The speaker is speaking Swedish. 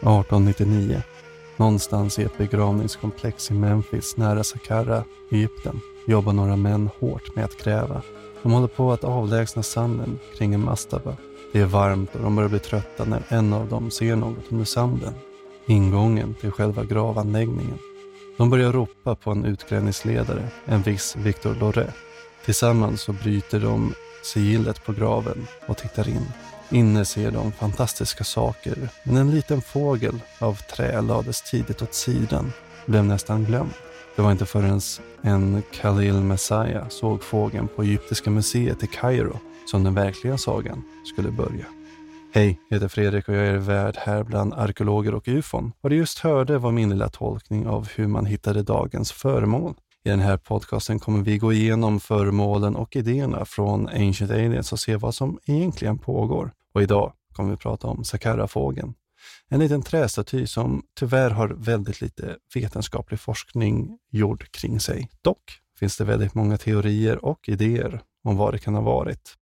1899. Någonstans i ett begravningskomplex i Memphis nära Saqqara, Egypten, jobbar några män hårt med att gräva. De håller på att avlägsna sanden kring en mastaba. Det är varmt och de börjar bli trötta när en av dem ser något under sanden. Ingången till själva gravanläggningen. De börjar ropa på en utgrävningsledare, en viss Victor Loret. Tillsammans så bryter de sigillet på graven och tittar in. Inne ser de fantastiska saker, men en liten fågel av trä lades tidigt åt sidan och blev nästan glömd. Det var inte förrän en Khalil Messiah såg fågeln på Egyptiska museet i Kairo som den verkliga sagan skulle börja. Hej, jag heter Fredrik och jag är värd här bland arkeologer och ufon. Vad du just hörde var min lilla tolkning av hur man hittade dagens föremål. I den här podcasten kommer vi gå igenom föremålen och idéerna från Ancient Aliens och se vad som egentligen pågår. Och idag kommer vi prata om Saqqara-fågeln. En liten trästaty som tyvärr har väldigt lite vetenskaplig forskning gjord kring sig. Dock finns det väldigt många teorier och idéer om vad det kan ha varit.